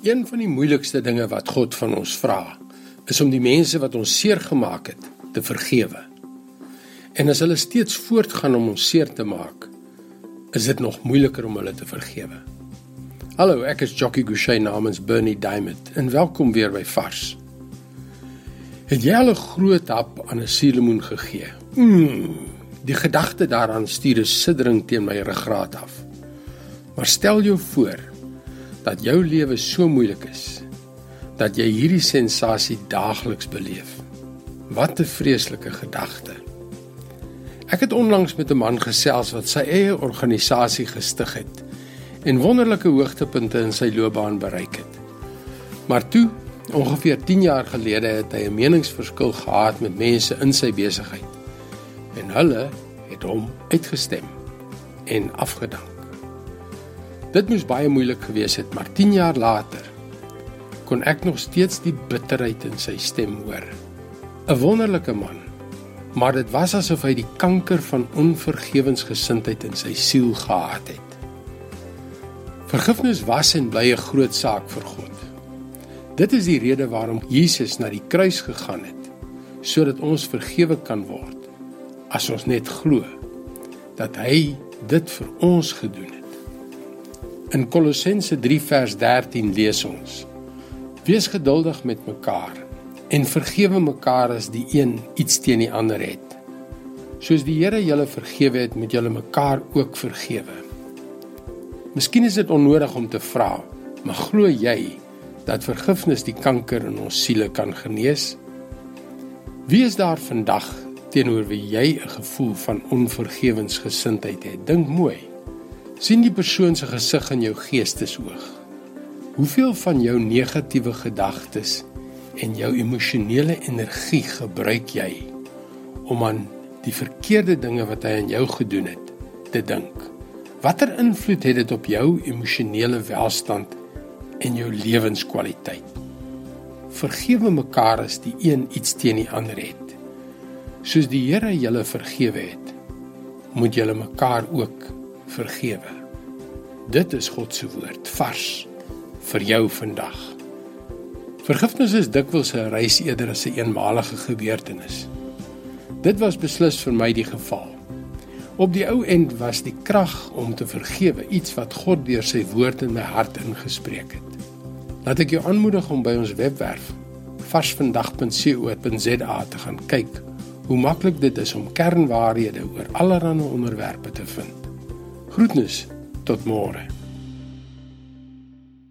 Een van die moeilikste dinge wat God van ons vra, is om die mense wat ons seer gemaak het, te vergewe. En as hulle steeds voortgaan om ons seer te maak, is dit nog moeiliker om hulle te vergewe. Hallo, ek is Jockey Gouchee namens Bernie Diamond en welkom weer by Vars. Het jy al 'n groot hap aan 'n suurlemoen gegee? Mmm, die gedagte daaraan stuur 'n siddering teen my ruggraat af. Maar stel jou voor dat jou lewe so moeilik is dat jy hierdie sensasie daagliks beleef. Wat 'n vreeslike gedagte. Ek het onlangs met 'n man gesels wat sy eie organisasie gestig het en wonderlike hoogtepunte in sy loopbaan bereik het. Maar toe, ongeveer 10 jaar gelede, het hy 'n meningsverskil gehad met mense in sy besigheid. En hulle het hom uitgestem en afgedank. Dit moes baie moeilik gewees het, maar 10 jaar later kon ek nog steeds die bitterheid in sy stem hoor. 'n Wonderlike man, maar dit was asof hy die kanker van onvergewensgesindheid in sy siel gehad het. Vergifnis was en bly 'n groot saak vir God. Dit is die rede waarom Jesus na die kruis gegaan het, sodat ons vergewe kan word as ons net glo dat hy dit vir ons gedoen het. In Kolossense 3 vers 13 lees ons: Wees geduldig met mekaar en vergewe mekaar as die een iets teen die ander het. Soos die Here julle vergewe het, moet julle mekaar ook vergewe. Miskien is dit onnodig om te vra, maar glo jy dat vergifnis die kanker in ons siele kan genees? Wie is daar vandag teenoor wie jy 'n gevoel van onvergewensgesindheid het? Dink mooi sien die persoon se gesig in jou geestesoog. Hoeveel van jou negatiewe gedagtes en jou emosionele energie gebruik jy om aan die verkeerde dinge wat hy aan jou gedoen het te dink? Watter invloed het dit op jou emosionele welstand en jou lewenskwaliteit? Vergewe mekaar as die een iets teen die ander het. Soos die Here julle vergewe het, moet julle mekaar ook vergewe. Dit is God se woord vars vir jou vandag. Vergifnis is dikwels 'n reis eerder as 'n eenmalige gebeurtenis. Dit was beslis vir my die geval. Op die ou end was die krag om te vergewe iets wat God deur sy woord in my hart ingespreek het. Laat ek jou aanmoedig om by ons webwerf varsvandag.co.za te gaan kyk hoe maklik dit is om kernwaarhede oor allerlei onderwerpe te vind. Groetnis tot môre.